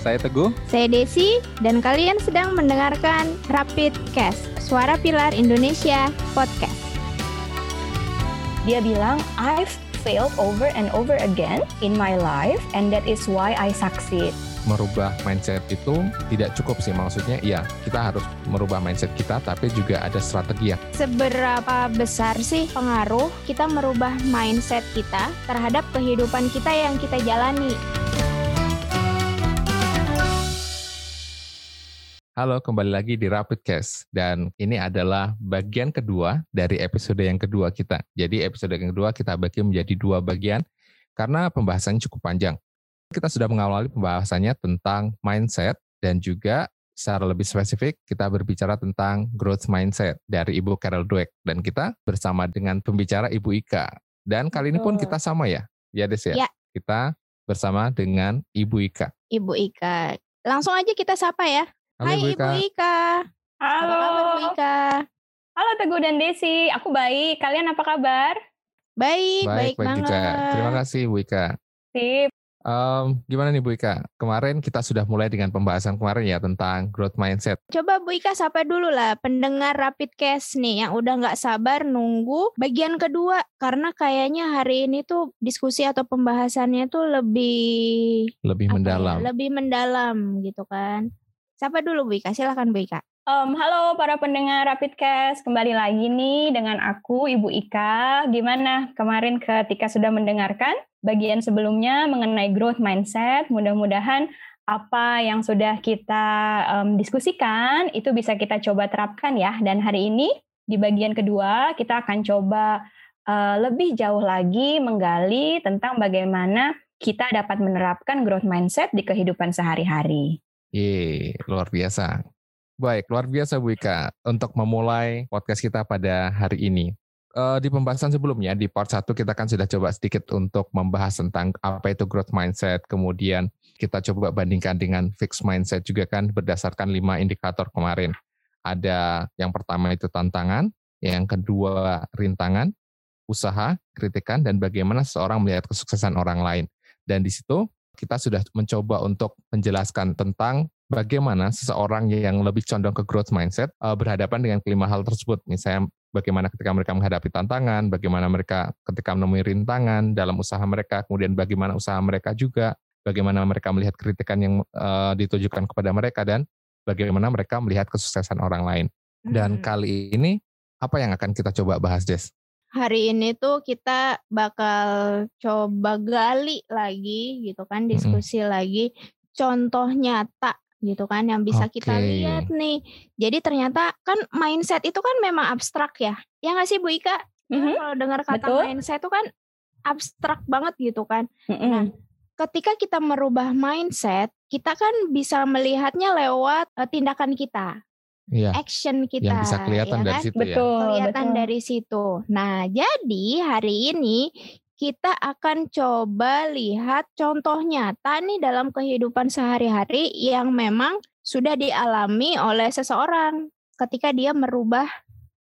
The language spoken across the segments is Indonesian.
Saya Teguh. Saya Desi dan kalian sedang mendengarkan Rapid Cast, Suara Pilar Indonesia Podcast. Dia bilang, I've failed over and over again in my life and that is why I succeed. Merubah mindset itu tidak cukup sih maksudnya ya kita harus merubah mindset kita tapi juga ada strategi ya. Seberapa besar sih pengaruh kita merubah mindset kita terhadap kehidupan kita yang kita jalani? Halo, kembali lagi di Rapid Cast dan ini adalah bagian kedua dari episode yang kedua kita. Jadi episode yang kedua kita bagi menjadi dua bagian karena pembahasannya cukup panjang. Kita sudah mengawali pembahasannya tentang mindset dan juga secara lebih spesifik kita berbicara tentang growth mindset dari Ibu Carol Dweck dan kita bersama dengan pembicara Ibu Ika. Dan kali ini pun kita sama ya, ya Des ya. Ya. Kita bersama dengan Ibu Ika. Ibu Ika. Langsung aja kita sapa ya. Halo Hai Ibu Ika. Ibu Ika. Halo. Apa kabar Bu Ika? Halo Teguh dan Desi, aku baik. Kalian apa kabar? Baik, baik, baik banget. juga. Terima kasih Bu Ika. Sip. Em, gimana nih Bu Ika? Kemarin kita sudah mulai dengan pembahasan kemarin ya tentang growth mindset. Coba Bu Ika sapa dulu lah pendengar Rapid Cast nih yang udah nggak sabar nunggu bagian kedua karena kayaknya hari ini tuh diskusi atau pembahasannya tuh lebih Lebih ya, mendalam. lebih mendalam gitu kan. Sapa dulu Bu Ika, silakan Bu Ika. Um, halo para pendengar Rapidcast, kembali lagi nih dengan aku Ibu Ika. Gimana kemarin ketika sudah mendengarkan bagian sebelumnya mengenai growth mindset? Mudah-mudahan apa yang sudah kita um, diskusikan itu bisa kita coba terapkan ya. Dan hari ini di bagian kedua kita akan coba uh, lebih jauh lagi menggali tentang bagaimana kita dapat menerapkan growth mindset di kehidupan sehari-hari. Ye, luar biasa. Baik, luar biasa Bu Ika untuk memulai podcast kita pada hari ini. Eh, di pembahasan sebelumnya, di part 1 kita kan sudah coba sedikit untuk membahas tentang apa itu growth mindset, kemudian kita coba bandingkan dengan fixed mindset juga kan berdasarkan lima indikator kemarin. Ada yang pertama itu tantangan, yang kedua rintangan, usaha, kritikan, dan bagaimana seseorang melihat kesuksesan orang lain. Dan di situ kita sudah mencoba untuk menjelaskan tentang bagaimana seseorang yang lebih condong ke growth mindset uh, berhadapan dengan kelima hal tersebut. Misalnya bagaimana ketika mereka menghadapi tantangan, bagaimana mereka ketika menemui rintangan dalam usaha mereka, kemudian bagaimana usaha mereka juga, bagaimana mereka melihat kritikan yang uh, ditujukan kepada mereka dan bagaimana mereka melihat kesuksesan orang lain. Dan Hmm. kali ini apa yang akan kita coba bahas, Des? Hari ini tuh kita bakal coba gali lagi gitu kan, diskusi lagi contoh nyata gitu kan yang bisa kita Oke. lihat nih. Jadi ternyata kan mindset itu kan memang abstrak ya. Ya nggak sih Bu Ika? Kan Mhm, Kalau dengar kata betul. mindset itu kan abstrak banget gitu kan. mm-mm. Ketika kita merubah mindset, kita kan bisa melihatnya lewat eh, tindakan kita, Iya, action kita. yang bisa kelihatan ya dari kan? situ ya. Betul, kelihatan betul. dari situ. Nah, jadi hari ini kita akan coba lihat contoh nyata nih dalam kehidupan sehari-hari yang memang sudah dialami oleh seseorang ketika dia merubah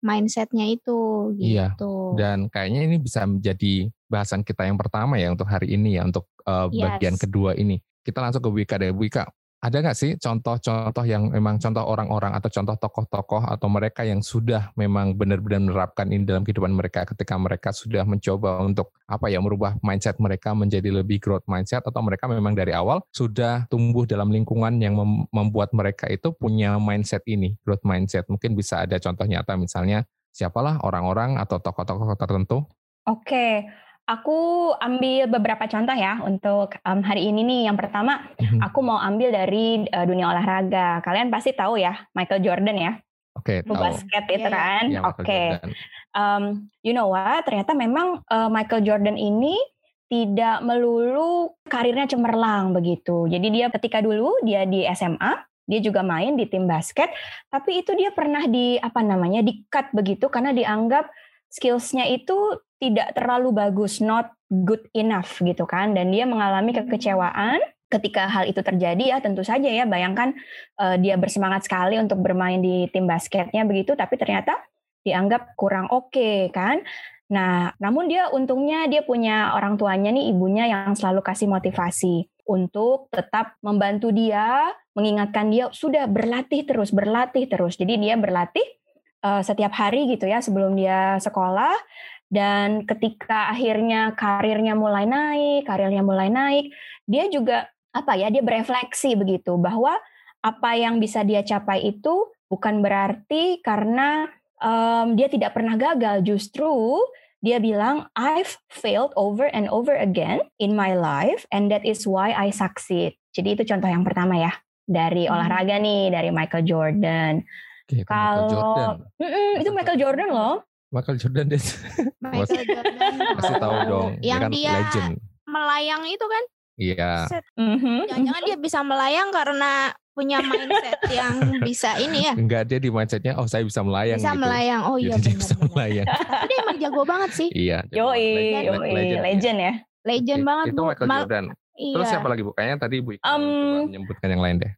mindsetnya itu Iya, gitu. Dan kayaknya ini bisa menjadi bahasan kita yang pertama ya untuk hari ini ya, untuk uh, Yes. bagian kedua ini. Kita langsung ke Bu Ika deh. Bu Ika, ada nggak sih contoh-contoh yang memang contoh orang-orang atau contoh tokoh-tokoh atau mereka yang sudah memang benar-benar menerapkan ini dalam kehidupan mereka ketika mereka sudah mencoba untuk apa ya merubah mindset mereka menjadi lebih growth mindset atau mereka memang dari awal sudah tumbuh dalam lingkungan yang mem- membuat mereka itu punya mindset ini growth mindset? Mungkin bisa ada contoh nyata misalnya siapalah orang-orang atau tokoh-tokoh tertentu? Oke, aku ambil beberapa contoh ya untuk em, hari ini nih. Yang pertama, Mhm. aku mau ambil dari eh, dunia olahraga. Kalian pasti tahu ya, Michael Jordan ya, Oke, tahu. basket itu Iya, iya. kan. Ya, Michael Oke, Jordan. Em, you know what? Ternyata memang eh, Michael Jordan ini tidak melulu karirnya cemerlang begitu. Jadi dia ketika dulu dia di SMA, dia juga main di tim basket, tapi itu dia pernah di apa namanya di cut begitu karena dianggap skillsnya itu tidak terlalu bagus, not good enough gitu kan, dan dia mengalami kekecewaan ketika hal itu terjadi ya tentu saja ya bayangkan eh, dia bersemangat sekali untuk bermain di tim basketnya begitu, tapi ternyata dianggap kurang oke kan. Nah, namun dia untungnya dia punya orang tuanya nih ibunya yang selalu kasih motivasi. untuk tetap membantu dia, mengingatkan dia sudah berlatih terus, berlatih terus. Jadi dia berlatih uh, setiap hari gitu ya sebelum dia sekolah dan ketika akhirnya karirnya mulai naik, karirnya mulai naik, dia juga apa ya, dia berefleksi begitu bahwa apa yang bisa dia capai itu bukan berarti karena um, dia tidak pernah gagal, justru dia bilang, I've failed over and over again in my life, and that is why I succeed. Jadi itu contoh yang pertama ya dari hmm. olahraga nih, dari Michael Jordan. Oke, Kalau Jordan. Mm -mm, itu Michael Jordan loh. Michael Jordan deh. Michael Jordan. Masih tahu dong. Yang dia, kan dia legend. melayang itu kan? Iya. Mm-hmm. Jangan-jangan dia bisa melayang karena punya mindset yang bisa ini ya? Enggak dia di mindsetnya oh saya bisa melayang bisa gitu. melayang oh iya Jadi dia bisa melayang tapi dia emang jago banget sih iya yoi legend, legend, legend ya legend Oke, banget itu bu Michael Mal Jordan iya. terus siapa lagi bu kayaknya tadi bu Ika Um, menyebutkan yang lain deh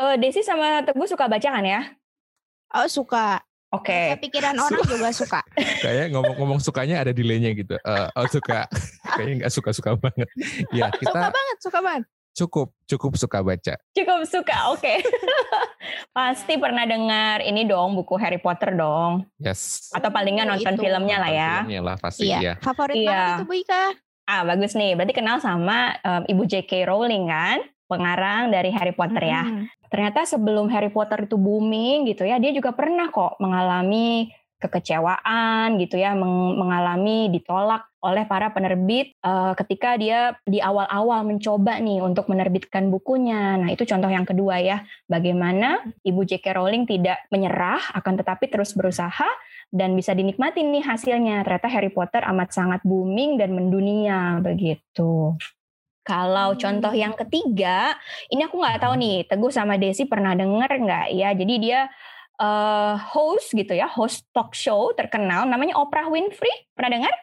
uh, Desi sama Teguh suka baca kan ya oh suka Oke. Okay. pikiran orang juga suka. Kayak ngomong-ngomong sukanya ada delaynya gitu. Uh, oh suka. Kayaknya nggak suka-suka banget. Ya kita. Suka banget, suka banget. Cukup, cukup suka baca. Cukup suka, oke. Okay. Pasti pernah dengar ini dong buku Harry Potter dong. Yes. Atau palingan Oh, nonton itu. filmnya lah ya. Filmnya lah pasti Iya. ya. Favorit Iya. banget itu Bu Ika. Ah bagus nih, berarti kenal sama um, Ibu J.K. Rowling kan, pengarang dari Harry Potter ya. Ternyata sebelum Harry Potter itu booming gitu ya, dia juga pernah kok mengalami kekecewaan gitu ya, meng- mengalami ditolak oleh para penerbit eh, ketika dia di awal-awal mencoba nih untuk menerbitkan bukunya. Nah itu contoh yang kedua ya, bagaimana Ibu J.K. Rowling tidak menyerah, akan tetapi terus berusaha dan bisa dinikmati nih hasilnya. Ternyata Harry Potter amat sangat booming dan mendunia begitu. Kalau Hmm. contoh yang ketiga, ini aku nggak tahu nih, Teguh sama Desi pernah denger nggak ya? Jadi dia eh, host gitu ya, host talk show terkenal, namanya Oprah Winfrey. Pernah dengar?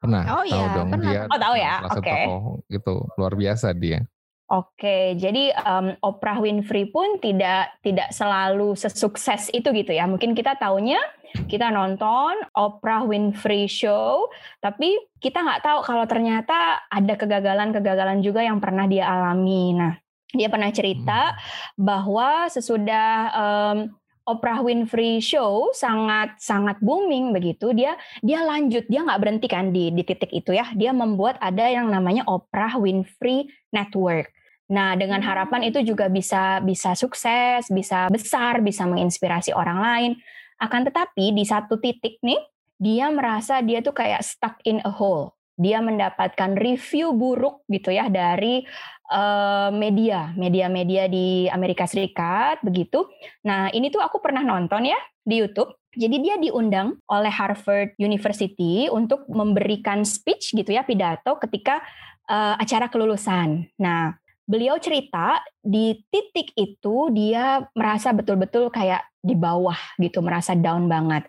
Pernah. Oh tahu iya, dong pernah. dia. Oh, tahu ya? Oke. tokoh gitu luar biasa dia. Oke, jadi em, Oprah Winfrey pun tidak tidak selalu sesukses itu gitu ya. Mungkin kita taunya kita nonton Oprah Winfrey Show, tapi kita nggak tahu kalau ternyata ada kegagalan-kegagalan juga yang pernah dia alami. Nah, dia pernah cerita bahwa sesudah em, Oprah Winfrey Show sangat sangat booming begitu, dia dia lanjut, dia nggak berhenti kan di di titik itu ya. Dia membuat ada yang namanya Oprah Winfrey Network. Nah, dengan harapan itu juga bisa bisa sukses, bisa besar, bisa menginspirasi orang lain. Akan tetapi di satu titik nih, dia merasa dia tuh kayak stuck in a hole. Dia mendapatkan review buruk gitu ya dari eh, media, media-media di Amerika Serikat begitu. Nah, ini tuh aku pernah nonton ya di YouTube. Jadi dia diundang oleh Harvard University untuk memberikan speech gitu ya, pidato ketika eh, acara kelulusan. Nah, beliau cerita di titik itu dia merasa betul-betul kayak di bawah gitu, merasa down banget.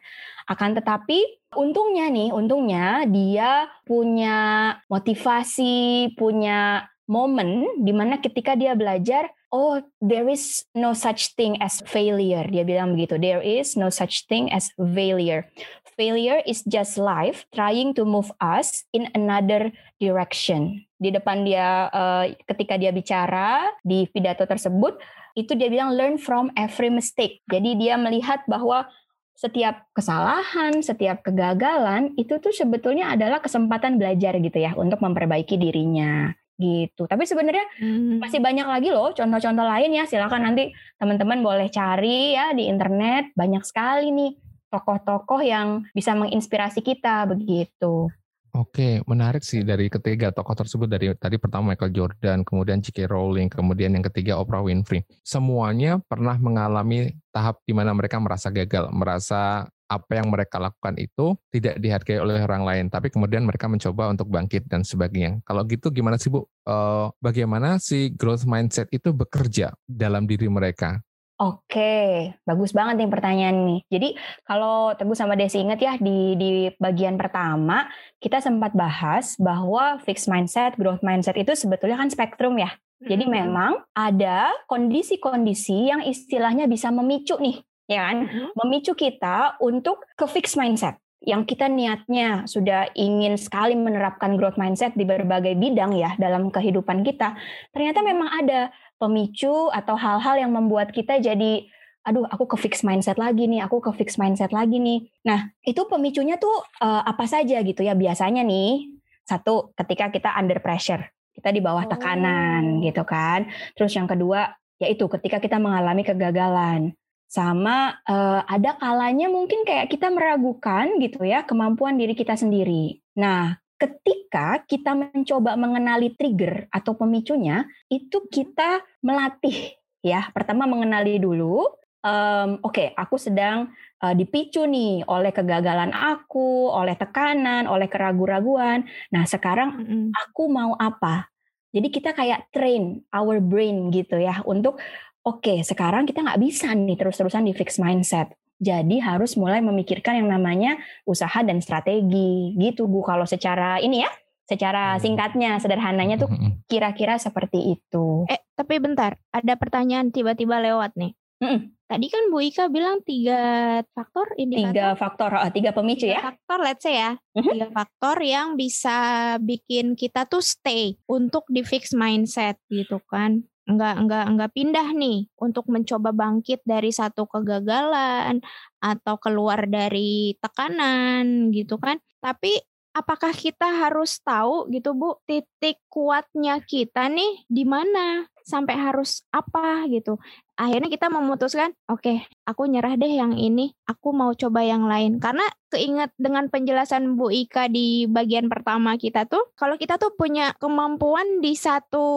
Akan tetapi untungnya nih, untungnya dia punya motivasi, punya momen di mana ketika dia belajar, oh there is no such thing as failure. Dia bilang begitu, there is no such thing as failure. Failure is just life trying to move us in another direction. Di depan dia eh, ketika dia bicara di pidato tersebut, itu dia bilang learn from every mistake. Jadi dia melihat bahwa setiap kesalahan, setiap kegagalan itu tuh sebetulnya adalah kesempatan belajar gitu ya untuk memperbaiki dirinya gitu. Tapi sebenarnya Hmm. masih banyak lagi loh contoh-contoh lain ya. Silakan nanti teman-teman boleh cari ya di internet. Banyak sekali nih tokoh-tokoh yang bisa menginspirasi kita begitu. Oke, menarik sih dari ketiga tokoh tersebut dari tadi pertama Michael Jordan, kemudian J.K. Rowling, kemudian yang ketiga Oprah Winfrey. Semuanya pernah mengalami tahap di mana mereka merasa gagal, merasa apa yang mereka lakukan itu tidak dihargai oleh orang lain, tapi kemudian mereka mencoba untuk bangkit dan sebagainya. Kalau gitu gimana sih Bu? Eh, bagaimana si growth mindset itu bekerja dalam diri mereka? Oke, bagus banget nih pertanyaan nih. Jadi kalau Teguh sama Desi ingat ya di di bagian pertama kita sempat bahas bahwa fixed mindset, growth mindset itu sebetulnya kan spektrum ya. Jadi memang ada kondisi-kondisi yang istilahnya bisa memicu nih, ya kan? Memicu kita untuk ke fixed mindset. yang kita niatnya sudah ingin sekali menerapkan growth mindset di berbagai bidang ya dalam kehidupan kita, ternyata memang ada pemicu atau hal-hal yang membuat kita jadi aduh aku ke fix mindset lagi nih, aku ke fix mindset lagi nih. Nah, itu pemicunya tuh uh, apa saja gitu ya biasanya nih. Satu, ketika kita under pressure, kita di bawah tekanan oh. gitu kan. Terus yang kedua, yaitu ketika kita mengalami kegagalan sama uh, ada kalanya mungkin kayak kita meragukan gitu ya kemampuan diri kita sendiri. Nah, ketika kita mencoba mengenali trigger atau pemicunya, itu kita melatih ya. Pertama mengenali dulu, um, oke, okay, aku sedang uh, dipicu nih oleh kegagalan aku, oleh tekanan, oleh keraguan-raguan. Nah, sekarang mm -hmm. aku mau apa? Jadi kita kayak train our brain gitu ya untuk oke okay, sekarang kita nggak bisa nih terus-terusan di fix mindset. Jadi harus mulai memikirkan yang namanya usaha dan strategi gitu Bu kalau secara ini ya secara hmm. singkatnya sederhananya tuh hmm, kira-kira seperti itu. Eh tapi bentar ada pertanyaan tiba-tiba lewat nih. Mm Tadi kan Bu Ika bilang tiga faktor indikator. Tiga faktor, oh, tiga pemicu tiga ya. Faktor, let's say ya. Mm-hmm. Tiga faktor yang bisa bikin kita tuh stay untuk di fix mindset gitu kan nggak nggak nggak pindah nih untuk mencoba bangkit dari satu kegagalan atau keluar dari tekanan gitu kan. Tapi apakah kita harus tahu gitu Bu titik kuatnya kita nih di mana? Sampai harus apa gitu. Akhirnya kita memutuskan oke okay, aku nyerah deh yang ini aku mau coba yang lain. Karena keinget dengan penjelasan Bu Ika di bagian pertama kita tuh kalau kita tuh punya kemampuan di satu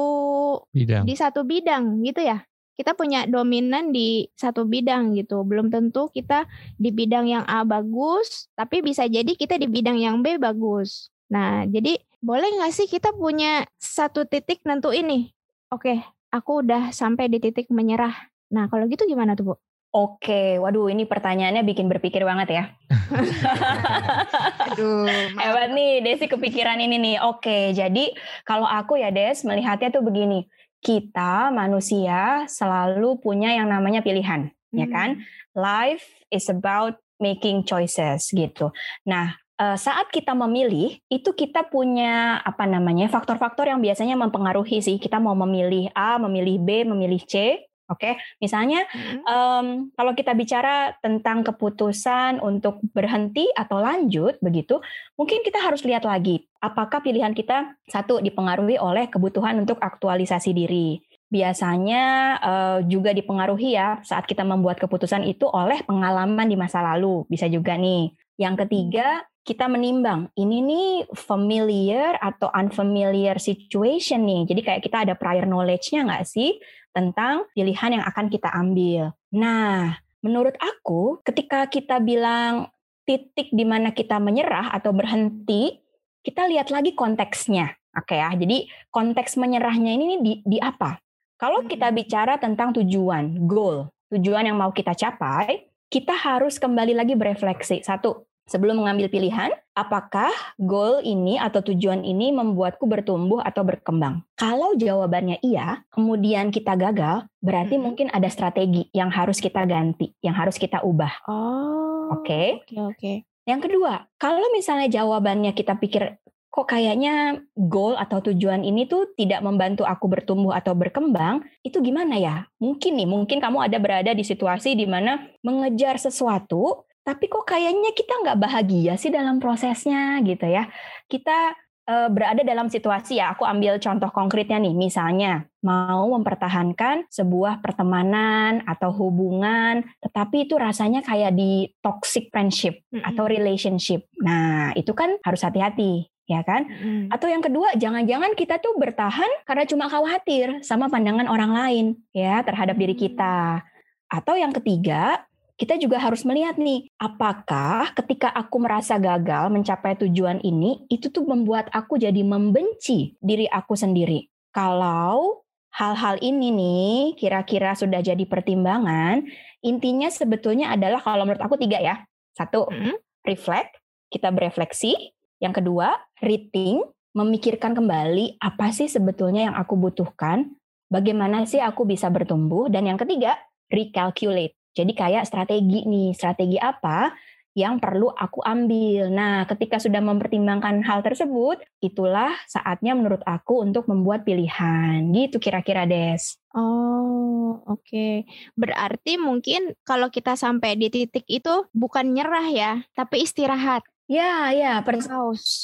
bidang. di satu bidang gitu ya kita punya dominan di satu bidang gitu. Belum tentu kita di bidang yang A bagus, tapi bisa jadi kita di bidang yang B bagus. Nah, jadi boleh nggak sih kita punya satu titik nentu ini? Oke, aku udah sampai di titik menyerah. Nah, kalau gitu gimana tuh, Bu? Oke, waduh ini pertanyaannya bikin berpikir banget ya. Aduh, hebat nih Desi kepikiran ini nih. Oke, jadi kalau aku ya Des melihatnya tuh begini, kita manusia selalu punya yang namanya pilihan, ya hmm. ya kan? Life is about making choices gitu. Nah, uh, saat kita memilih itu kita punya apa namanya faktor-faktor yang biasanya mempengaruhi sih kita mau memilih A, memilih B, memilih C. Oke, okay? misalnya hmm. um, kalau kita bicara tentang keputusan untuk berhenti atau lanjut begitu, mungkin kita harus lihat lagi apakah pilihan kita satu dipengaruhi oleh kebutuhan untuk aktualisasi diri. Biasanya uh, juga dipengaruhi ya saat kita membuat keputusan itu oleh pengalaman di masa lalu, bisa juga nih. Yang ketiga, kita menimbang ini nih familiar atau unfamiliar situation nih. Jadi kayak kita ada prior knowledge-nya nggak sih tentang pilihan yang akan kita ambil. Nah, menurut aku ketika kita bilang titik di mana kita menyerah atau berhenti, kita lihat lagi konteksnya. Oke ya, jadi konteks menyerahnya ini di, di apa? Kalau kita bicara tentang tujuan, goal, tujuan yang mau kita capai, kita harus kembali lagi berefleksi. Satu, sebelum mengambil pilihan, apakah goal ini atau tujuan ini membuatku bertumbuh atau berkembang? Kalau jawabannya iya, kemudian kita gagal, berarti hmm. mungkin ada strategi yang harus kita ganti, yang harus kita ubah. Oh. Oke. Okay? Oke, okay, oke. Okay. Yang kedua, kalau misalnya jawabannya kita pikir kok kayaknya goal atau tujuan ini tuh tidak membantu aku bertumbuh atau berkembang, itu gimana ya? Mungkin nih, mungkin kamu ada berada di situasi di mana mengejar sesuatu tapi kok kayaknya kita nggak bahagia sih dalam prosesnya gitu ya. Kita e, berada dalam situasi ya, aku ambil contoh konkretnya nih, misalnya mau mempertahankan sebuah pertemanan atau hubungan, tetapi itu rasanya kayak di toxic friendship mm -hmm. atau relationship. Nah, itu kan harus hati-hati ya kan? Mm. Atau yang kedua, jangan-jangan kita tuh bertahan karena cuma khawatir sama pandangan orang lain ya terhadap diri kita. Atau yang ketiga, kita juga harus melihat nih, apakah ketika aku merasa gagal mencapai tujuan ini, itu tuh membuat aku jadi membenci diri aku sendiri. Kalau hal-hal ini nih kira-kira sudah jadi pertimbangan, intinya sebetulnya adalah kalau menurut aku tiga ya. Satu, hmm. reflect, kita berefleksi. Yang kedua, rating, memikirkan kembali apa sih sebetulnya yang aku butuhkan, bagaimana sih aku bisa bertumbuh, dan yang ketiga, recalculate jadi kayak strategi nih, strategi apa yang perlu aku ambil. Nah, ketika sudah mempertimbangkan hal tersebut, itulah saatnya menurut aku untuk membuat pilihan. Gitu kira-kira, Des. Oh, oke. Okay. Berarti mungkin kalau kita sampai di titik itu bukan nyerah ya, tapi istirahat. Ya, ya, pers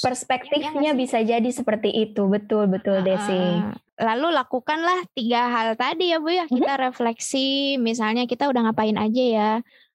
perspektifnya ya, bisa jadi seperti itu. Betul, betul, Desi. Lalu lakukanlah tiga hal tadi ya, Bu ya. Mhm. Kita refleksi, misalnya kita udah ngapain aja ya.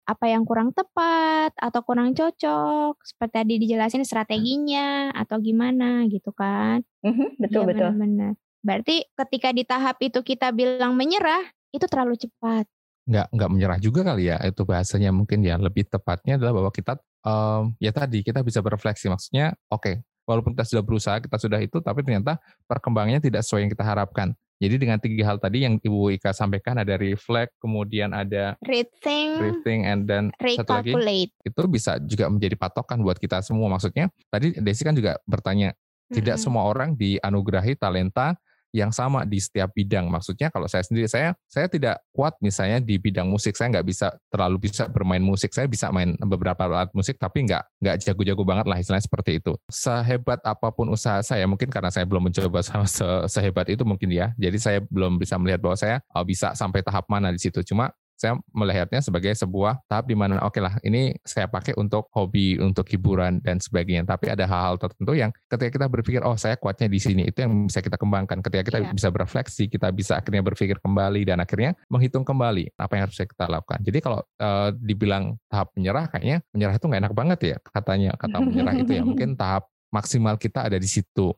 Apa yang kurang tepat atau kurang cocok. Seperti tadi dijelasin strateginya atau gimana gitu kan. Mm-hmm, betul ya, betul. benar berarti ketika di tahap itu kita bilang menyerah itu terlalu cepat. Nggak nggak menyerah juga kali ya. Itu bahasanya mungkin ya. Lebih tepatnya adalah bahwa kita um, ya tadi kita bisa berefleksi maksudnya oke okay, walaupun kita sudah berusaha kita sudah itu tapi ternyata perkembangannya tidak sesuai yang kita harapkan jadi dengan tiga hal tadi yang Ibu Ika sampaikan ada reflect, kemudian ada rethink, rethink and then satu lagi itu bisa juga menjadi patokan buat kita semua. Maksudnya tadi Desi kan juga bertanya, tidak mm -hmm. semua orang dianugerahi talenta yang sama di setiap bidang. Maksudnya kalau saya sendiri saya saya tidak kuat misalnya di bidang musik. Saya nggak bisa terlalu bisa bermain musik. Saya bisa main beberapa alat musik tapi nggak nggak jago-jago banget lah istilahnya seperti itu. Sehebat apa pun usaha saya mungkin karena saya belum mencoba sama se sehebat itu mungkin ya. Jadi saya belum bisa melihat bahwa saya oh, bisa sampai tahap mana di situ. Cuma saya melihatnya sebagai sebuah tahap di mana oke okay lah ini saya pakai untuk hobi, untuk hiburan dan sebagainya. Tapi ada hal-hal tertentu yang ketika kita berpikir oh saya kuatnya di sini itu yang bisa kita kembangkan. Ketika kita yeah. bisa berefleksi, kita bisa akhirnya berpikir kembali dan akhirnya menghitung kembali apa yang harus kita lakukan. Jadi kalau uh, dibilang tahap menyerah kayaknya menyerah itu nggak enak banget ya katanya kata menyerah itu ya mungkin tahap maksimal kita ada di situ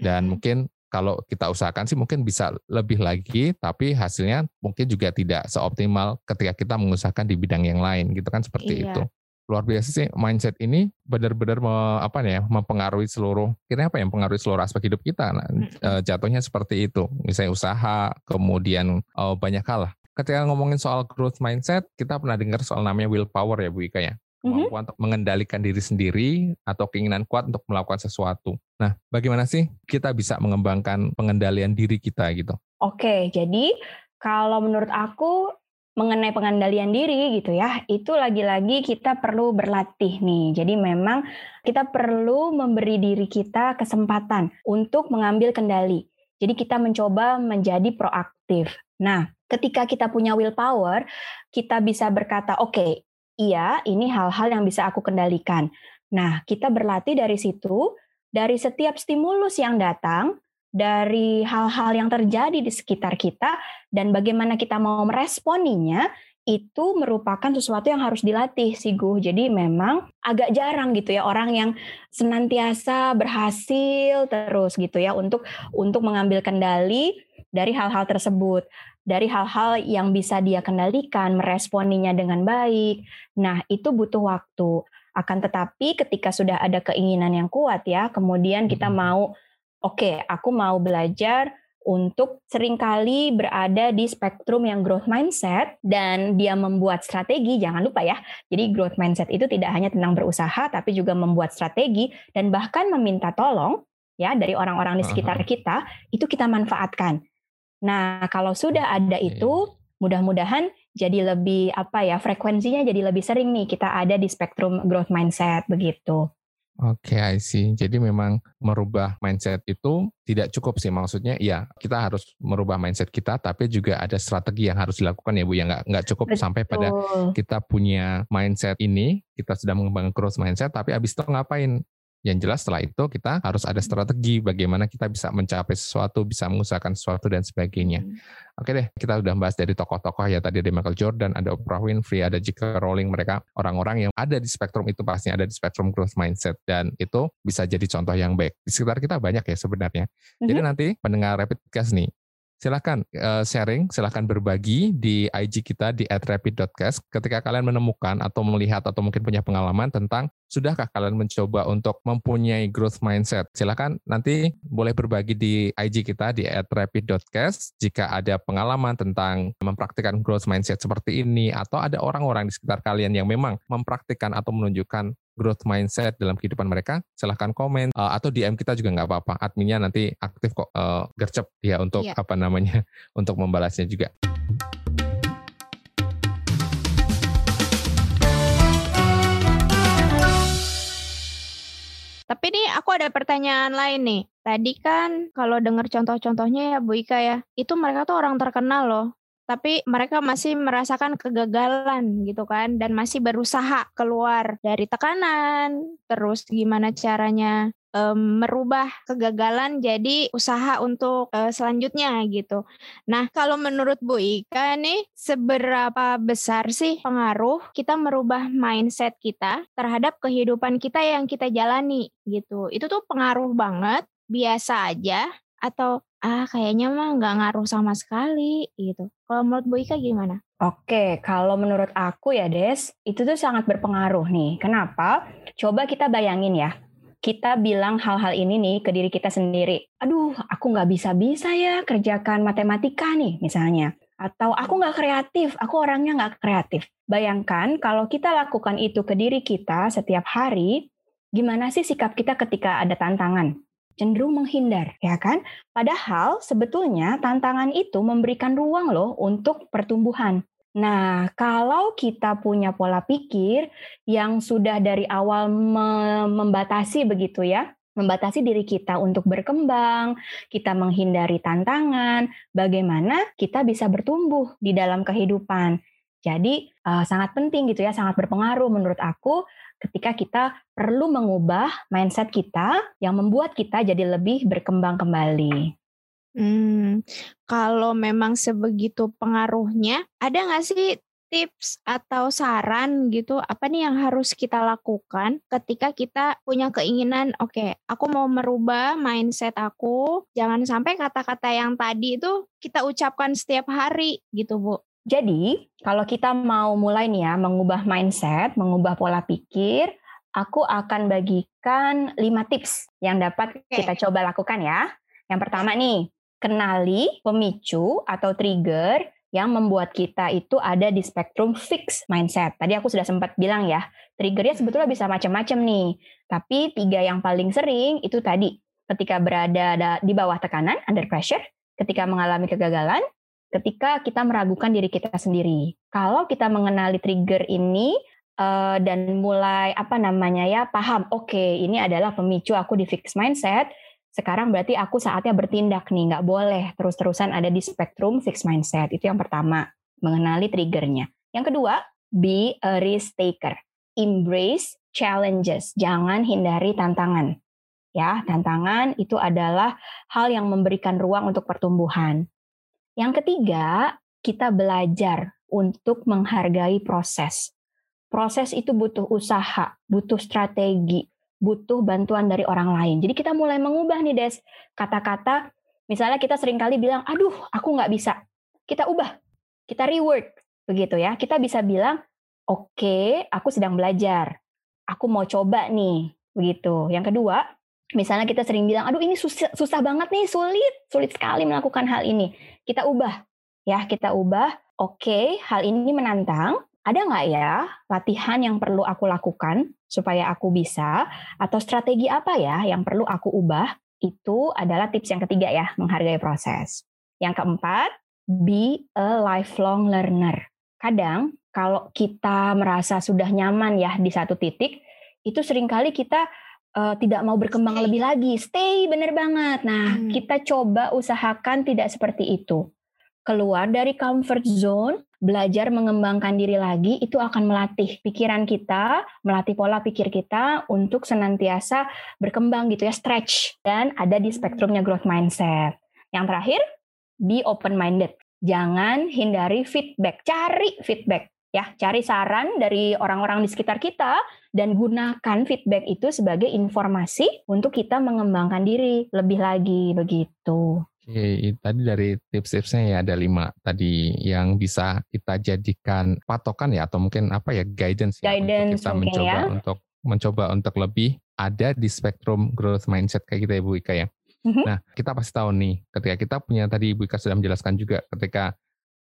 dan mungkin kalau kita usahakan sih mungkin bisa lebih lagi, tapi hasilnya mungkin juga tidak seoptimal ketika kita mengusahakan di bidang yang lain, gitu kan seperti iya. itu. Luar biasa sih mindset ini benar-benar apa ya mempengaruhi seluruh kira apa yang mempengaruhi seluruh aspek hidup kita. Nah, mm-hmm. jatuhnya seperti itu. Misalnya usaha, kemudian oh, banyak hal lah. Ketika ngomongin soal growth mindset, kita pernah dengar soal namanya willpower ya Bu Ika ya kemampuan mm-hmm. untuk mengendalikan diri sendiri atau keinginan kuat untuk melakukan sesuatu. Nah, bagaimana sih kita bisa mengembangkan pengendalian diri kita gitu? Oke, jadi kalau menurut aku mengenai pengendalian diri gitu ya, itu lagi-lagi kita perlu berlatih nih. Jadi memang kita perlu memberi diri kita kesempatan untuk mengambil kendali. Jadi kita mencoba menjadi proaktif. Nah, ketika kita punya willpower, kita bisa berkata, oke, okay, iya, ini hal-hal yang bisa aku kendalikan. Nah, kita berlatih dari situ, dari setiap stimulus yang datang, dari hal-hal yang terjadi di sekitar kita, dan bagaimana kita mau meresponinya, itu merupakan sesuatu yang harus dilatih sih Gu. Jadi memang agak jarang gitu ya orang yang senantiasa berhasil terus gitu ya untuk untuk mengambil kendali dari hal-hal tersebut dari hal-hal yang bisa dia kendalikan, meresponinya dengan baik. Nah, itu butuh waktu. Akan tetapi ketika sudah ada keinginan yang kuat ya, kemudian kita hmm. mau oke, okay, aku mau belajar untuk sering kali berada di spektrum yang growth mindset dan dia membuat strategi, jangan lupa ya. Jadi growth mindset itu tidak hanya tentang berusaha tapi juga membuat strategi dan bahkan meminta tolong ya dari orang-orang di sekitar kita, itu kita manfaatkan. Nah, kalau sudah ada itu, mudah-mudahan jadi lebih apa ya frekuensinya jadi lebih sering nih kita ada di spektrum growth mindset begitu. Oke, okay, I see. Jadi memang merubah mindset itu tidak cukup sih. Maksudnya, ya kita harus merubah mindset kita, tapi juga ada strategi yang harus dilakukan ya Bu. Ya nggak nggak cukup Betul. sampai pada kita punya mindset ini, kita sudah mengembangkan growth mindset, tapi abis itu ngapain? Yang jelas setelah itu kita harus ada strategi bagaimana kita bisa mencapai sesuatu, bisa mengusahakan sesuatu dan sebagainya. Hmm. Oke deh, kita udah bahas dari tokoh-tokoh ya tadi ada Michael Jordan, ada Oprah Winfrey, ada J.K. Rowling, mereka orang-orang yang ada di spektrum itu pasti ada di spektrum growth mindset dan itu bisa jadi contoh yang baik. Di sekitar kita banyak ya sebenarnya. Mm-hmm. Jadi nanti pendengar Rapid Cast nih, silahkan uh, sharing, silahkan berbagi di IG kita di @rapid.cast ketika kalian menemukan atau melihat atau mungkin punya pengalaman tentang sudahkah kalian mencoba untuk mempunyai growth mindset. Silahkan nanti boleh berbagi di IG kita di @rapid.cast jika ada pengalaman tentang mempraktikkan growth mindset seperti ini atau ada orang-orang di sekitar kalian yang memang mempraktikkan atau menunjukkan growth mindset dalam kehidupan mereka, silahkan komen uh, atau DM kita juga nggak apa-apa. Adminnya nanti aktif kok uh, gercep ya untuk yeah. apa namanya untuk membalasnya juga. Tapi nih aku ada pertanyaan lain nih. Tadi kan kalau dengar contoh-contohnya ya Bu Ika ya, itu mereka tuh orang terkenal loh tapi mereka masih merasakan kegagalan gitu kan dan masih berusaha keluar dari tekanan terus gimana caranya um, merubah kegagalan jadi usaha untuk uh, selanjutnya gitu. Nah, kalau menurut Bu Ika nih seberapa besar sih pengaruh kita merubah mindset kita terhadap kehidupan kita yang kita jalani gitu. Itu tuh pengaruh banget, biasa aja atau ah kayaknya mah nggak ngaruh sama sekali gitu. Kalau menurut Bu Ika gimana? Oke, kalau menurut aku ya Des, itu tuh sangat berpengaruh nih. Kenapa? Coba kita bayangin ya, kita bilang hal-hal ini nih ke diri kita sendiri. Aduh, aku nggak bisa-bisa ya kerjakan matematika nih misalnya. Atau aku nggak kreatif, aku orangnya nggak kreatif. Bayangkan kalau kita lakukan itu ke diri kita setiap hari, gimana sih sikap kita ketika ada tantangan? Cenderung menghindar, ya kan? Padahal sebetulnya tantangan itu memberikan ruang loh untuk pertumbuhan. Nah, kalau kita punya pola pikir yang sudah dari awal membatasi begitu ya, membatasi diri kita untuk berkembang, kita menghindari tantangan, bagaimana kita bisa bertumbuh di dalam kehidupan. Jadi uh, sangat penting gitu ya, sangat berpengaruh menurut aku ketika kita perlu mengubah mindset kita yang membuat kita jadi lebih berkembang kembali. Hmm, kalau memang sebegitu pengaruhnya, ada nggak sih tips atau saran gitu apa nih yang harus kita lakukan ketika kita punya keinginan oke okay, aku mau merubah mindset aku jangan sampai kata-kata yang tadi itu kita ucapkan setiap hari gitu Bu jadi, kalau kita mau mulai nih ya, mengubah mindset, mengubah pola pikir, aku akan bagikan 5 tips yang dapat kita coba lakukan ya. Yang pertama nih, kenali pemicu atau trigger yang membuat kita itu ada di spektrum fix mindset. Tadi aku sudah sempat bilang ya, triggernya sebetulnya bisa macam-macam nih. Tapi tiga yang paling sering itu tadi, ketika berada di bawah tekanan, under pressure, ketika mengalami kegagalan, ketika kita meragukan diri kita sendiri. Kalau kita mengenali trigger ini uh, dan mulai apa namanya ya paham, oke okay, ini adalah pemicu aku di fixed mindset. Sekarang berarti aku saatnya bertindak nih, nggak boleh terus-terusan ada di spektrum fixed mindset. Itu yang pertama, mengenali triggernya. Yang kedua, be a risk taker. Embrace challenges, jangan hindari tantangan. Ya, tantangan itu adalah hal yang memberikan ruang untuk pertumbuhan. Yang ketiga, kita belajar untuk menghargai proses. Proses itu butuh usaha, butuh strategi, butuh bantuan dari orang lain. Jadi kita mulai mengubah nih Des, kata-kata misalnya kita sering kali bilang, aduh aku nggak bisa. Kita ubah, kita reward, begitu ya. Kita bisa bilang, oke okay, aku sedang belajar, aku mau coba nih, begitu. Yang kedua, misalnya kita sering bilang, aduh ini susah, susah banget nih, sulit, sulit sekali melakukan hal ini. Kita ubah, ya kita ubah. Oke, hal ini menantang. Ada nggak ya latihan yang perlu aku lakukan supaya aku bisa? Atau strategi apa ya yang perlu aku ubah? Itu adalah tips yang ketiga ya, menghargai proses. Yang keempat, be a lifelong learner. Kadang kalau kita merasa sudah nyaman ya di satu titik, itu sering kali kita uh, tidak mau berkembang stay. lebih lagi. Stay bener banget. Nah, hmm. kita coba usahakan tidak seperti itu. Keluar dari comfort zone, belajar mengembangkan diri lagi itu akan melatih pikiran kita, melatih pola pikir kita untuk senantiasa berkembang gitu ya, stretch dan ada di spektrumnya growth mindset. Yang terakhir, be open minded. Jangan hindari feedback, cari feedback ya cari saran dari orang-orang di sekitar kita dan gunakan feedback itu sebagai informasi untuk kita mengembangkan diri lebih lagi begitu. Oke, tadi dari tips-tipsnya ya ada lima tadi yang bisa kita jadikan patokan ya atau mungkin apa ya guidance, guidance ya, untuk kita mencoba ya. untuk mencoba untuk lebih ada di spektrum growth mindset kayak kita gitu ya Bu Ika ya. Mm-hmm. Nah, kita pasti tahu nih ketika kita punya tadi Bu Ika sudah menjelaskan juga ketika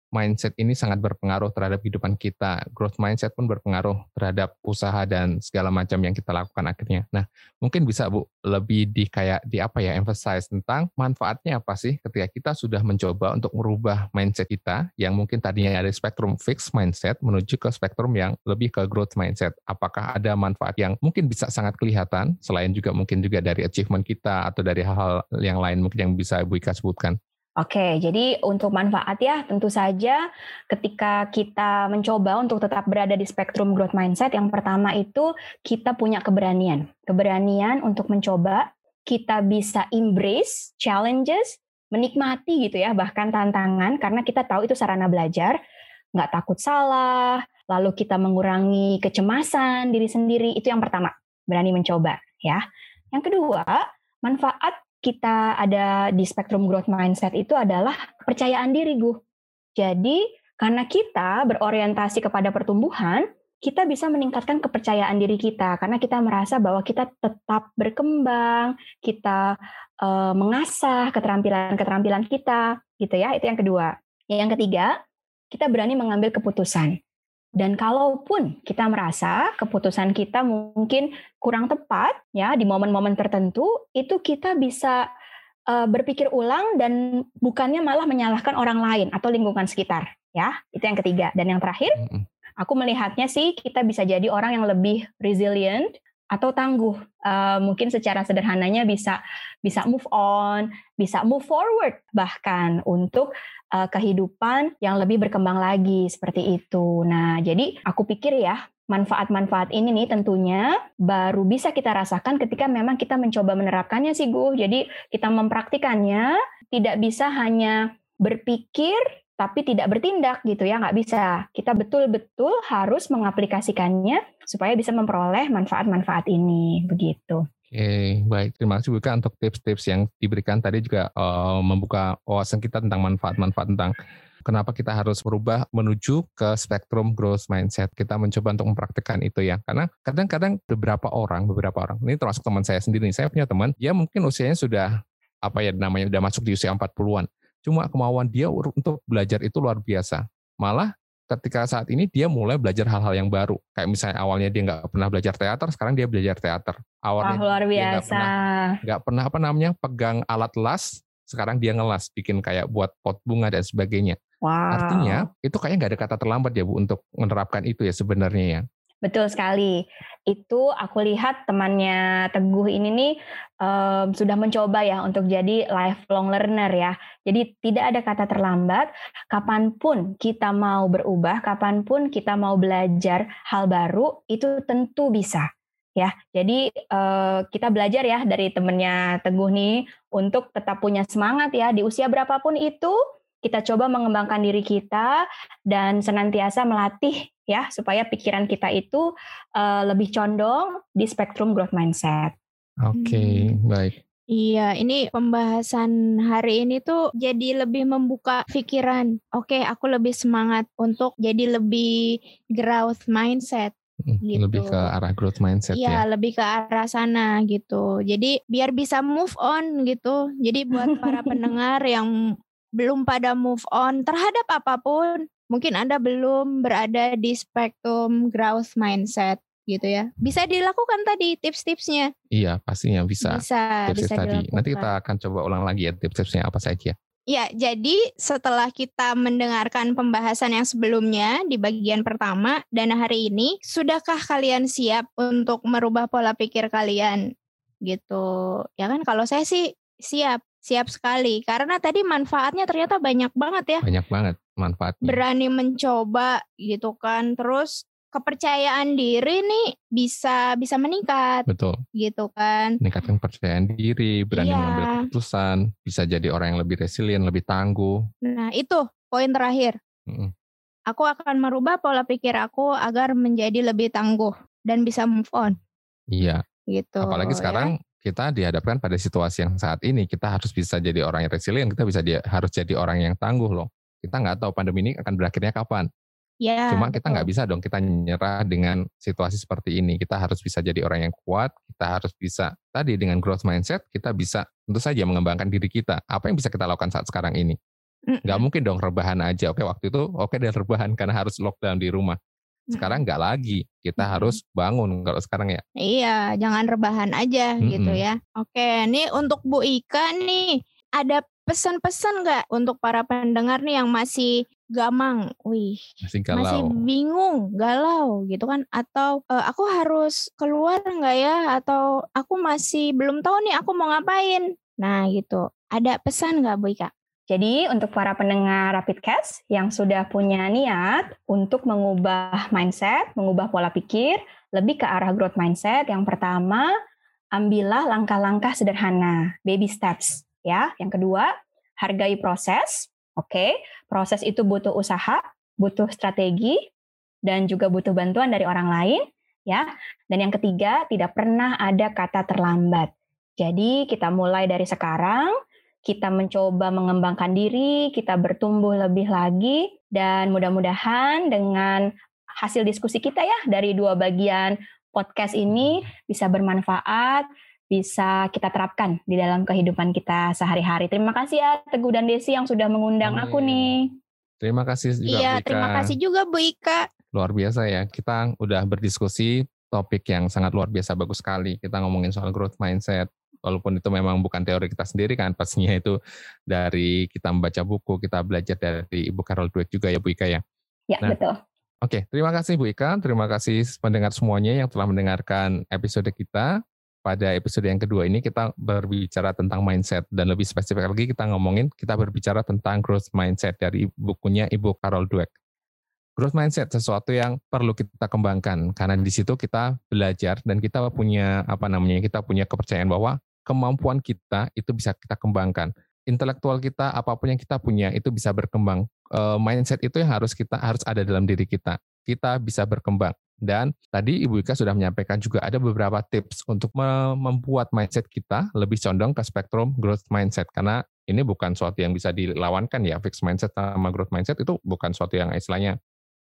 mindset ini sangat berpengaruh terhadap kehidupan kita. Growth mindset pun berpengaruh terhadap usaha dan segala macam yang kita lakukan akhirnya. Nah, mungkin bisa Bu lebih di kayak di apa ya emphasize tentang manfaatnya apa sih ketika kita sudah mencoba untuk merubah mindset kita yang mungkin tadinya ada spektrum fixed mindset menuju ke spektrum yang lebih ke growth mindset. Apakah ada manfaat yang mungkin bisa sangat kelihatan selain juga mungkin juga dari achievement kita atau dari hal-hal yang lain mungkin yang bisa Bu Ika sebutkan? Oke, jadi untuk manfaat ya tentu saja ketika kita mencoba untuk tetap berada di spektrum growth mindset, yang pertama itu kita punya keberanian. Keberanian untuk mencoba, kita bisa embrace challenges, menikmati gitu ya, bahkan tantangan, karena kita tahu itu sarana belajar, nggak takut salah, lalu kita mengurangi kecemasan diri sendiri, itu yang pertama, berani mencoba ya. Yang kedua, manfaat kita ada di spektrum growth mindset itu adalah kepercayaan diri, Gu. Jadi, karena kita berorientasi kepada pertumbuhan, kita bisa meningkatkan kepercayaan diri kita karena kita merasa bahwa kita tetap berkembang, kita uh, mengasah keterampilan-keterampilan kita, gitu ya. Itu yang kedua. Yang ketiga, kita berani mengambil keputusan. Dan kalaupun kita merasa keputusan kita mungkin kurang tepat ya di momen-momen tertentu, itu kita bisa uh, berpikir ulang dan bukannya malah menyalahkan orang lain atau lingkungan sekitar ya. Itu yang ketiga. Dan yang terakhir, aku melihatnya sih kita bisa jadi orang yang lebih resilient atau tangguh. Uh, mungkin secara sederhananya bisa bisa move on, bisa move forward bahkan untuk uh, kehidupan yang lebih berkembang lagi seperti itu. Nah, jadi aku pikir ya manfaat-manfaat ini nih tentunya baru bisa kita rasakan ketika memang kita mencoba menerapkannya sih Gu. Jadi kita mempraktikannya tidak bisa hanya berpikir tapi tidak bertindak gitu ya nggak bisa kita betul-betul harus mengaplikasikannya supaya bisa memperoleh manfaat-manfaat ini begitu. Oke, baik. Terima kasih Buka untuk tips-tips yang diberikan tadi juga uh, membuka wawasan kita tentang manfaat-manfaat tentang kenapa kita harus berubah menuju ke spektrum growth mindset. Kita mencoba untuk mempraktikkan itu ya. Karena kadang-kadang beberapa orang, beberapa orang, ini termasuk teman saya sendiri, saya punya teman, dia mungkin usianya sudah apa ya namanya udah masuk di usia 40-an. Cuma kemauan dia untuk belajar itu luar biasa. Malah ketika saat ini dia mulai belajar hal-hal yang baru. Kayak misalnya awalnya dia nggak pernah belajar teater, sekarang dia belajar teater. Awalnya oh, luar biasa. nggak pernah, pernah apa namanya pegang alat las, sekarang dia ngelas, bikin kayak buat pot bunga dan sebagainya. Wow. Artinya itu kayaknya nggak ada kata terlambat ya Bu untuk menerapkan itu ya sebenarnya ya. Betul sekali. Itu aku lihat temannya Teguh ini nih um, sudah mencoba ya untuk jadi lifelong learner ya. Jadi tidak ada kata terlambat. Kapan pun kita mau berubah, kapan pun kita mau belajar hal baru, itu tentu bisa. Ya, jadi uh, kita belajar ya dari temannya Teguh nih untuk tetap punya semangat ya di usia berapapun itu kita coba mengembangkan diri kita dan senantiasa melatih ya supaya pikiran kita itu uh, lebih condong di spektrum growth mindset. Oke, okay, hmm. baik. Iya, ini pembahasan hari ini tuh jadi lebih membuka pikiran. Oke, aku lebih semangat untuk jadi lebih growth mindset. Hmm, gitu. Lebih ke arah growth mindset iya, ya. Iya, lebih ke arah sana gitu. Jadi biar bisa move on gitu. Jadi buat para pendengar yang belum pada move on terhadap apa pun, mungkin Anda belum berada di spektrum growth mindset gitu ya. Bisa dilakukan tadi tips-tipsnya. Iya, pastinya bisa. Bisa, tips bisa tadi. Dilakukan. Nanti kita akan coba ulang lagi ya tips-tipsnya apa saja. Ya, jadi setelah kita mendengarkan pembahasan yang sebelumnya di bagian pertama dan hari ini, sudahkah kalian siap untuk merubah pola pikir kalian? Gitu. Ya kan kalau saya sih siap siap sekali karena tadi manfaatnya ternyata banyak banget ya. Banyak banget manfaatnya. Berani mencoba gitu kan. Terus kepercayaan diri nih bisa bisa meningkat. Betul. Gitu kan. Meningkatkan kepercayaan diri, berani iya. mengambil keputusan, bisa jadi orang yang lebih resilient, lebih tangguh. Nah, itu poin terakhir. Mm -mm. Aku akan merubah pola pikir aku agar menjadi lebih tangguh dan bisa move on. Iya. Gitu. Apalagi ya. sekarang ya kita dihadapkan pada situasi yang saat ini kita harus bisa jadi orang yang resilient, kita bisa dia, harus jadi orang yang tangguh loh. Kita nggak tahu pandemi ini akan berakhirnya kapan. Ya, Cuma kita nggak bisa dong kita nyerah dengan situasi seperti ini. Kita harus bisa jadi orang yang kuat. Kita harus bisa tadi dengan growth mindset kita bisa tentu saja mengembangkan diri kita. Apa yang bisa kita lakukan saat sekarang ini? Nggak mungkin dong rebahan aja. Oke waktu itu oke dia rebahan karena harus lockdown di rumah. Sekarang nggak lagi. Kita harus bangun kalau sekarang ya. Iya, jangan rebahan aja mm-hmm. gitu ya. Oke, nih untuk Bu Ika nih ada pesan-pesan nggak untuk para pendengar nih yang masih gamang, wih, masih, galau. masih bingung, galau gitu kan? Atau e, aku harus keluar nggak ya? Atau aku masih belum tahu nih aku mau ngapain? Nah gitu. Ada pesan nggak Bu Ika? Jadi untuk para pendengar Rapidcast yang sudah punya niat untuk mengubah mindset, mengubah pola pikir, lebih ke arah growth mindset, yang pertama, ambillah langkah-langkah sederhana, baby steps. Ya. Yang kedua, hargai proses. Oke, okay? proses itu butuh usaha, butuh strategi, dan juga butuh bantuan dari orang lain. ya. Dan yang ketiga, tidak pernah ada kata terlambat. Jadi kita mulai dari sekarang, kita mencoba mengembangkan diri, kita bertumbuh lebih lagi, dan mudah-mudahan dengan hasil diskusi kita ya dari dua bagian podcast ini bisa bermanfaat, bisa kita terapkan di dalam kehidupan kita sehari-hari. Terima kasih ya Teguh dan Desi yang sudah mengundang Amin. aku nih. Terima kasih juga Iya, Bu Ika. terima kasih juga Bu Ika. Luar biasa ya, kita udah berdiskusi topik yang sangat luar biasa bagus sekali. Kita ngomongin soal growth mindset, walaupun itu memang bukan teori kita sendiri kan pastinya itu dari kita membaca buku kita belajar dari Ibu Carol Dweck juga ya Bu Ika ya. Ya nah, betul. Oke, terima kasih Bu Ika, terima kasih pendengar semuanya yang telah mendengarkan episode kita. Pada episode yang kedua ini kita berbicara tentang mindset dan lebih spesifik lagi kita ngomongin kita berbicara tentang growth mindset dari bukunya Ibu Carol Dweck. Growth mindset sesuatu yang perlu kita kembangkan karena di situ kita belajar dan kita punya apa namanya kita punya kepercayaan bahwa kemampuan kita itu bisa kita kembangkan. Intelektual kita, apa pun yang kita punya itu bisa berkembang. Uh, mindset itu yang harus kita harus ada dalam diri kita. Kita bisa berkembang. Dan tadi Ibu Ika sudah menyampaikan juga ada beberapa tips untuk membuat mindset kita lebih condong ke spektrum growth mindset. Karena ini bukan suatu yang bisa dilawankan ya, fixed mindset sama growth mindset itu bukan suatu yang istilahnya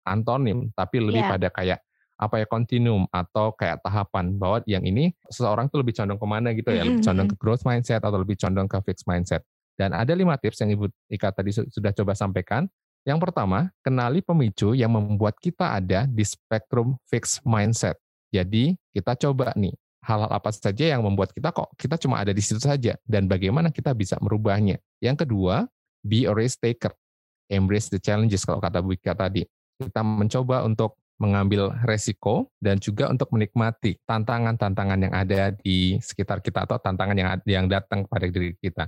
antonim, tapi lebih yeah. pada kayak apa ya kontinum atau kayak tahapan bahwa yang ini seseorang tuh lebih condong ke mana gitu ya, lebih condong ke growth mindset atau lebih condong ke fixed mindset. Dan ada lima tips yang Ibu Ika tadi sudah coba sampaikan. Yang pertama, kenali pemicu yang membuat kita ada di spektrum fixed mindset. Jadi kita coba nih hal-hal apa saja yang membuat kita kok kita cuma ada di situ saja dan bagaimana kita bisa merubahnya. Yang kedua, be a risk taker. Embrace the challenges kalau kata Bu Ika tadi. Kita mencoba untuk mengambil resiko dan juga untuk menikmati tantangan-tantangan yang ada di sekitar kita atau tantangan yang yang datang pada diri kita.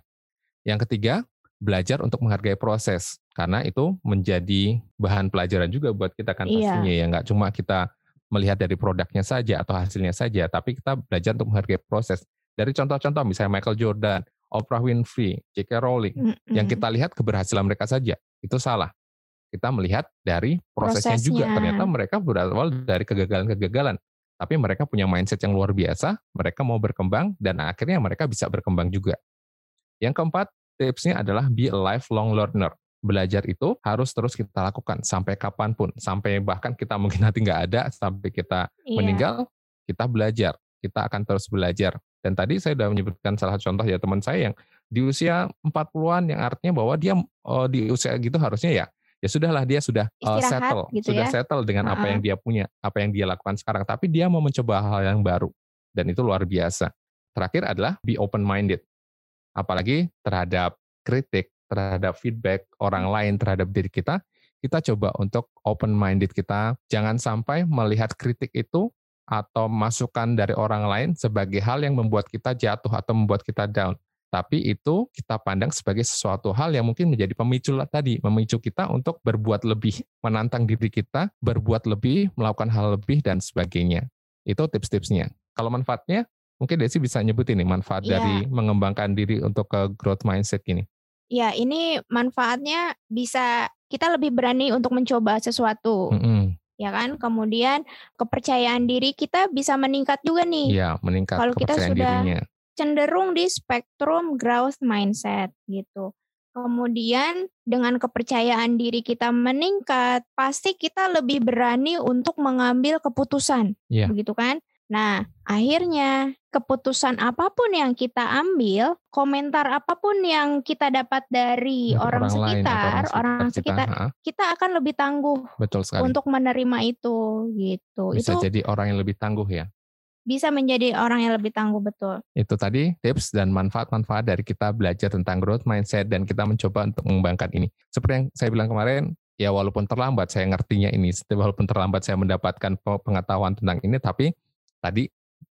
Yang ketiga, belajar untuk menghargai proses karena itu menjadi bahan pelajaran juga buat kita kan iya. pastinya ya nggak cuma kita melihat dari produknya saja atau hasilnya saja, tapi kita belajar untuk menghargai proses. Dari contoh-contoh misalnya Michael Jordan, Oprah Winfrey, J.K. Rowling, mm -hmm. yang kita lihat keberhasilan mereka saja, itu salah kita melihat dari prosesnya, prosesnya. juga. Ternyata mereka berawal dari kegagalan-kegagalan. Tapi mereka punya mindset yang luar biasa, mereka mau berkembang, dan akhirnya mereka bisa berkembang juga. Yang keempat, tipsnya adalah be a lifelong learner. Belajar itu harus terus kita lakukan sampai kapan pun, sampai bahkan kita mungkin nanti nggak ada, sampai kita iya. meninggal, kita belajar. Kita akan terus belajar. Dan tadi saya sudah menyebutkan salah satu contoh ya teman saya yang di usia 40-an yang artinya bahwa dia oh, di usia gitu harusnya ya ya sudahlah dia sudah uh, settle, gitu sudah ya? settle dengan uh -uh. apa yang dia punya, apa yang dia lakukan sekarang. Tapi dia mau mencoba hal yang baru dan itu luar biasa. Terakhir adalah be open minded, apalagi terhadap kritik, terhadap feedback orang lain terhadap diri kita. Kita coba untuk open minded kita, jangan sampai melihat kritik itu atau masukan dari orang lain sebagai hal yang membuat kita jatuh atau membuat kita down tapi itu kita pandang sebagai sesuatu hal yang mungkin menjadi pemicu tadi, memicu kita untuk berbuat lebih, menantang diri kita, berbuat lebih, melakukan hal lebih dan sebagainya. Itu tips-tipsnya. Kalau manfaatnya, mungkin Desi bisa nyebutin nih manfaat ya. dari mengembangkan diri untuk ke growth mindset ini. Ya, ini manfaatnya bisa kita lebih berani untuk mencoba sesuatu. Mm -hmm ya kan? Kemudian kepercayaan diri kita bisa meningkat juga nih. Iya, meningkat Kalau kita sudah dirinya cenderung di spektrum growth mindset gitu. Kemudian dengan kepercayaan diri kita meningkat, pasti kita lebih berani untuk mengambil keputusan, yeah. begitu kan? Nah, akhirnya keputusan apa pun yang kita ambil, komentar apa pun yang kita dapat dari orang, orang lain atau sekitar, orang kita, sekitar, ha, kita akan lebih tangguh betul sekali. untuk menerima itu gitu. Bisa itu jadi orang yang lebih tangguh ya. bisa menjadi orang yang lebih tangguh betul. Itu tadi tips dan manfaat-manfaat dari kita belajar tentang growth mindset dan kita mencoba untuk mengembangkan ini. Seperti yang saya bilang kemarin, ya walaupun terlambat saya ngertinya ini, walaupun terlambat saya mendapatkan pengetahuan tentang ini, tapi tadi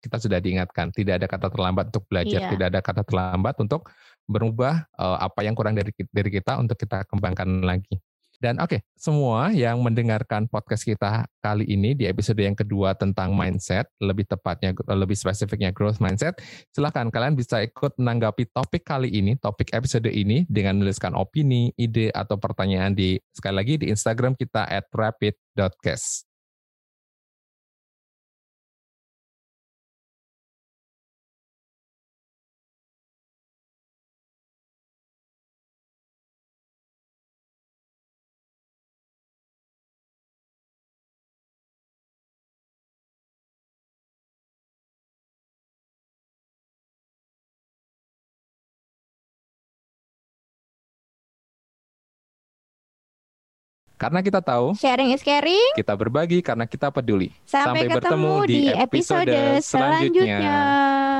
kita sudah diingatkan, tidak ada kata terlambat untuk belajar, Iya. tidak ada kata terlambat untuk berubah eh, apa yang kurang dari dari kita untuk kita kembangkan lagi. Dan oke, semua yang mendengarkan podcast kita kali ini di episode yang kedua tentang mindset, lebih tepatnya lebih spesifiknya growth mindset, silahkan kalian bisa ikut menanggapi topik kali ini, topik episode ini dengan menuliskan opini, ide atau pertanyaan di sekali lagi di Instagram kita at rapid.cast. Karena kita tahu Sharing is caring. kita berbagi karena kita peduli. Sampai, Sampai ketemu bertemu di di episode episode selanjutnya. selanjutnya.